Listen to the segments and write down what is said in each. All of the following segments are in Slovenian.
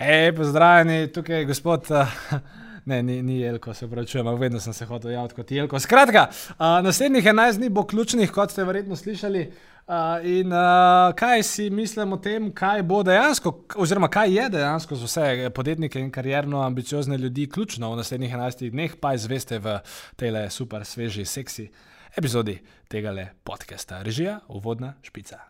Hej, pozdravljeni, tukaj je gospod. Uh, ne, ni, ni Jelko, se pravi, čujem, vedno sem se hotel javiti kot Jelko. Skratka, uh, naslednjih 11 dni bo ključnih, kot ste verjetno slišali. Uh, in uh, kaj si mislim o tem, kaj bo dejansko, oziroma kaj je dejansko za vse podjetnike in karjerno ambiciozne ljudi ključno v naslednjih 11 dneh, pa izveste v tej super, sveži, seksi epizodi tega podcasta. Režija, uvodna špica.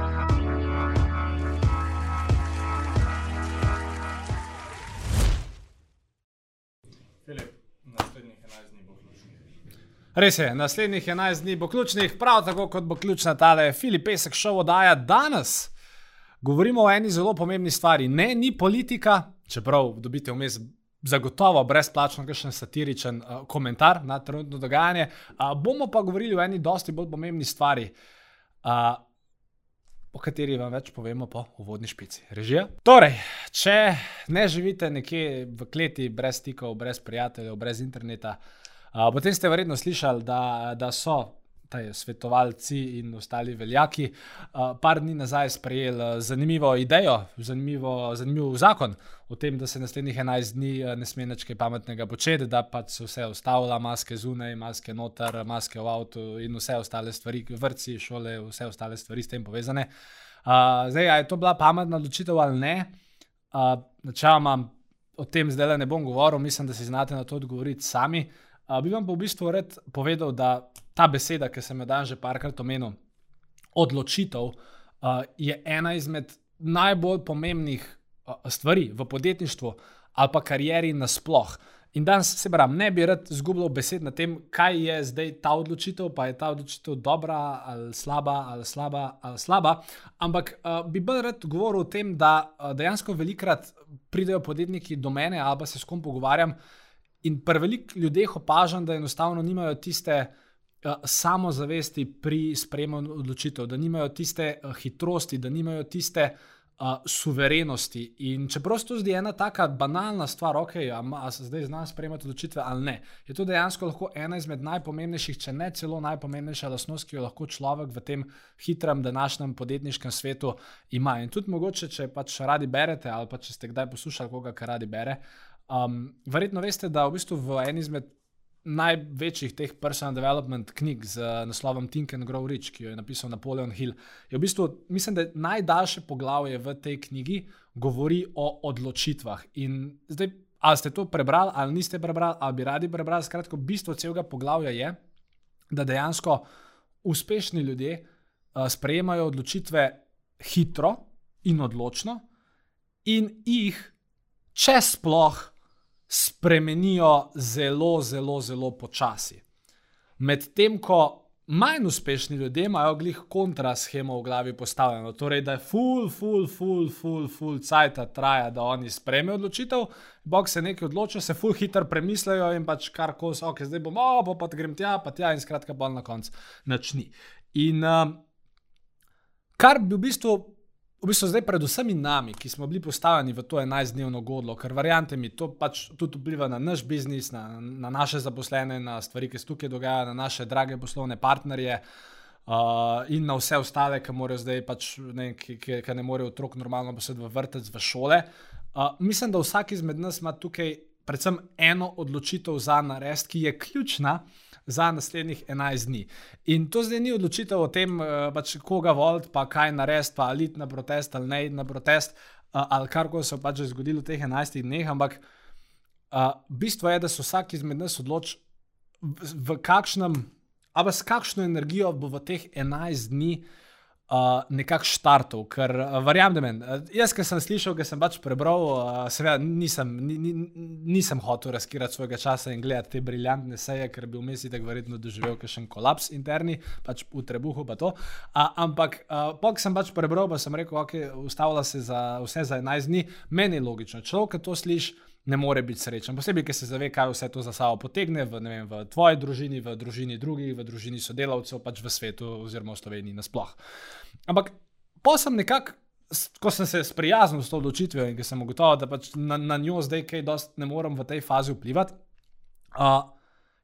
Res je, naslednjih 11 dni bo ključnih, prav tako kot bo ključna tale Filip Pesek šov oddaja danes. Govorimo o eni zelo pomembni stvari. Ne, ni politika, čeprav dobite vmes zagotovo brezplačno kakšen satiričen uh, komentar na trenutno dogajanje. Uh, bomo pa govorili o eni dosti bolj pomembni stvari, uh, o kateri vam več povemo po uvodni špici. Režija. Torej, če ne živite nekje v kleti, brez stikov, brez prijateljev, brez interneta, potem ste verjetno slišali, da, da so taj, svetovalci in ostali veljaki uh, par dni nazaj sprejeli zanimivo idejo, zanimivo, zanimiv zakon o tem, da se naslednjih 11 dni ne sme več kaj pametnega početi, da pač se vse ostavlja, maske zunaj, maske noter, maske v avtu in vse ostale stvari, vrtci, šole, vse ostale stvari s tem povezane. Uh, zdaj, je to bila pametna odločitev ali ne? Uh, Načeloma o tem zdaj ne bom govoril, mislim, da si znate na to odgovoriti sami. Uh, Uh, bi vam pa v bistvu rad povedal, da ta beseda, ki sem jo danes že parkrat omenil, odločitev, uh, je ena izmed najbolj pomembnih uh, stvari v podjetništvu ali pa karieri nasploh. In danes se pravi, ne bi rad zgubljal besed na tem, kaj je zdaj ta odločitev, pa je ta odločitev dobra ali slaba, ali slaba, ali slaba. Ampak uh, bi bolj rad govoril o tem, da uh, dejansko velikrat pridejo podjetniki do mene ali pa se s kom pogovarjam. In pri velikih ljudeh opažam, da enostavno nimajo tiste uh, samozavesti pri sprejemanju odločitev, da nimajo tiste uh, hitrosti, da nimajo tiste uh, suverenosti. In čeprav se to zdi ena tako banalna stvar, ok, ali se zdaj znaš sprejemati odločitve ali ne, je to dejansko lahko ena izmed najpomembnejših, če ne celo najpomembnejša lastnost, ki jo lahko človek v tem hitrem današnjem podjetniškem svetu ima. In tudi mogoče, če pač radi berete ali pa če ste kdaj poslušali koga, kar radi bere. Um, verjetno veste, da v, bistvu v eni izmed največjih teh personal development knjig z naslovom Think and Grow Rich, ki jo je napisal Napoleon Hill, je v bistvu, mislim, da najdaljše poglavje v tej knjigi govori o odločitvah. In zdaj, ali ste to prebrali, ali niste prebrali, ali bi radi prebrali, skratka, bistvo celega poglavja je, da dejansko uspešni ljudje uh, sprejemajo odločitve hitro in odločno, in jih, če sploh spremenijo zelo, zelo, zelo počasi. Medtem ko manj uspešni ljudje imajo glih kontraschemo v glavi postavljeno, torej da je full, full, full, full, full cajt traja, da oni sprejmejo odločitev, bog se nekaj odločijo, se full hitro premislejo in pač kar kos, ok, zdaj bom, oh, pa grem tja, pa tja in skratka bolj na koncu načni. In uh, kar bi v bistvu v bistvu zdaj, predvsem nami, ki smo bili postavljeni v to 11-dnevno godlo, ker verjamete mi, to pač tudi vpliva na naš biznis, na, na naše zaposlene, na stvari, ki se tukaj dogajajo, na naše drage poslovne partnerje. Uh, in na vse ostale, ki morajo zdaj, pač, ne, ki, ki, ki ne morejo otrok normalno posedeti v vrtec, v šole. Uh, mislim, da vsak izmed nas ima tukaj predvsem eno odločitev za narediti, ki je ključna, uh, za naslednjih 11 dni. In to zdaj ni odločitev o tem, eh, pač, koga voliti, pa kaj narediti, pa ali iti na protest ali ne iti na protest, eh, ali kar koli se je pač zgodilo v teh 11 dneh. Ampak uh, bistvo je, da se vsak izmed nas odloči, v, v kakšnem, ali s kakšno energijo bo v teh 11 dni uh, nekako štartov. Ker uh, verjamem, da uh, jaz, ki sem slišal, ki sem pač prebral, uh, seveda nisem, ni, ni, nisem hotel razkirati svojega časa in gledati te briljantne seje, ker bi vmes tako verjetno doživel še en kolaps interni, pač v trebuhu pa to. Uh, ampak, uh, pok sem pač prebral, pa sem rekel, ok, ustavlja se za vse za 11 dni, meni je logično. Človek, ki to sliši ne more biti srečen. Posebej, ker se zave, kaj vse to za sabo potegne v, vem, v tvoji družini, v družini drugih, v družini sodelavcev, pač v svetu, oziroma v Sloveniji nasploh. Ampak pa sem nekako, ko sem se sprijaznil s to odločitvijo in ker sem ugotovil, da pač na, na njo zdaj kaj dosti ne morem v tej fazi vplivati. Uh,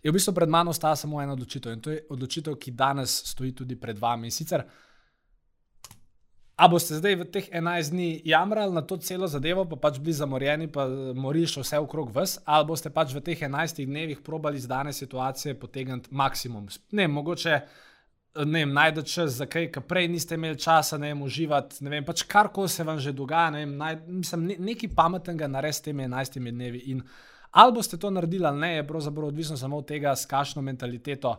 je v bistvu pred mano ostala samo ena odločitev in to je odločitev, ki danes stoji tudi pred vami. In sicer, a boste zdaj v teh 11 dni jamrali na to celo zadevo, pa pač bili zamorjeni, pa moriš vse okrog vas, ali boste pač v teh 11 dnevih probali iz dane situacije potegniti maksimum. Ne, mogoče. Ne vem, najdete čas za kaj, kar prej niste imeli časa, ne vem, uživati, ne vem, pač kar koli se vam že dogaja, ne vem, naj, mislim, ne, nekaj pametnega narediti s temi 11 dnevi. In ali boste to naredili ali ne, je pravzaprav odvisno samo od tega, s kakšno mentaliteto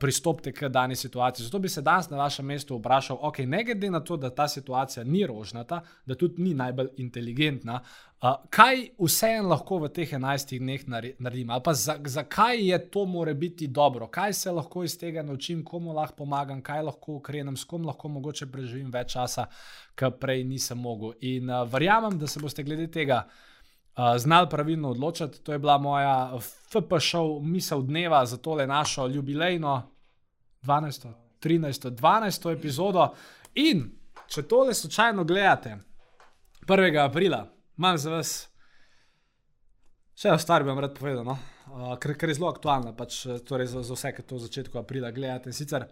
pristopite k dani situaciji. Zato bi se danes na vašem mestu vprašal, ok, ne glede na to, da ta situacija ni rožnata, da tudi ni najbolj inteligentna, kaj vseeno lahko v teh 11 dneh naredim, ali pa zakaj za je to more biti dobro, kaj se lahko iz tega naučim, komu lahko pomagam, kaj lahko ukrenem, s kom lahko mogoče preživim več časa, kar prej nisem mogel. In uh, verjamem, da se boste glede tega uh, znali pravilno odločiti. To je bila moja FPŠ misel dneva za tole našo jubilejno 12. 13. 12. epizodo. In če tole slučajno gledate 1. aprila, imam za vas. Še eno stvar bi vam rad povedal, no? uh, ker, ker je zelo aktualna, pač, torej za, za vse, ki to v začetku aprila gledate. Sicer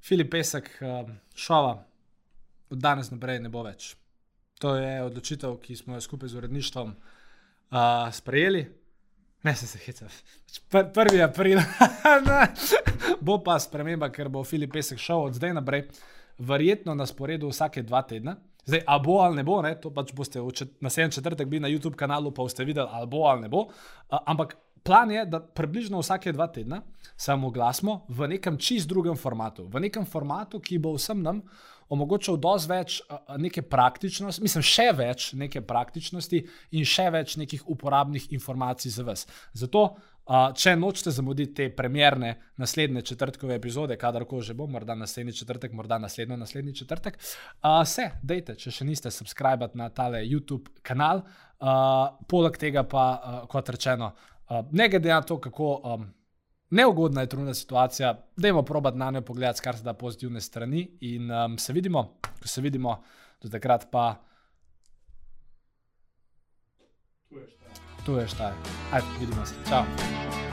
Filip Pesek, uh, šova, od danes naprej ne bo več. To je odločitev, ki smo jo skupaj z uredništvom uh, sprejeli. Ne, se se heca. Pr prvi april. bo pa sprememba, ker bo Filip Pesek šel od zdaj naprej, verjetno na sporedu vsake dva tedna. Zdaj, a bo ali ne bo, ne? to pač boste čet naslednji četrtek bili na YouTube kanalu, pa boste videli, ali bo ali ne bo. Uh, ampak plan je, da približno vsake dva tedna se oglasimo v nekem čist drugem formatu, v nekem formatu, ki bo vsem nam omogočal dosti več neke praktičnosti, mislim, še več neke praktičnosti in še več nekih uporabnih informacij za vas. Zato, če nočete zamuditi te premjerne naslednje četrtkove epizode, kadarkoli že bo, morda naslednji četrtek, morda naslednjo naslednji četrtek, se, dejte, če še niste subskrbati na tale YouTube kanal. Poleg tega pa, kot rečeno, ne glede na to, kako neugodna je trudna situacija, dajmo probati na njo pogledati, kar se da pozitivne strani. In um, se vidimo, ko se vidimo, do takrat pa. Tu je šta. Tu je šta. Ajde, vidimo se. Čau.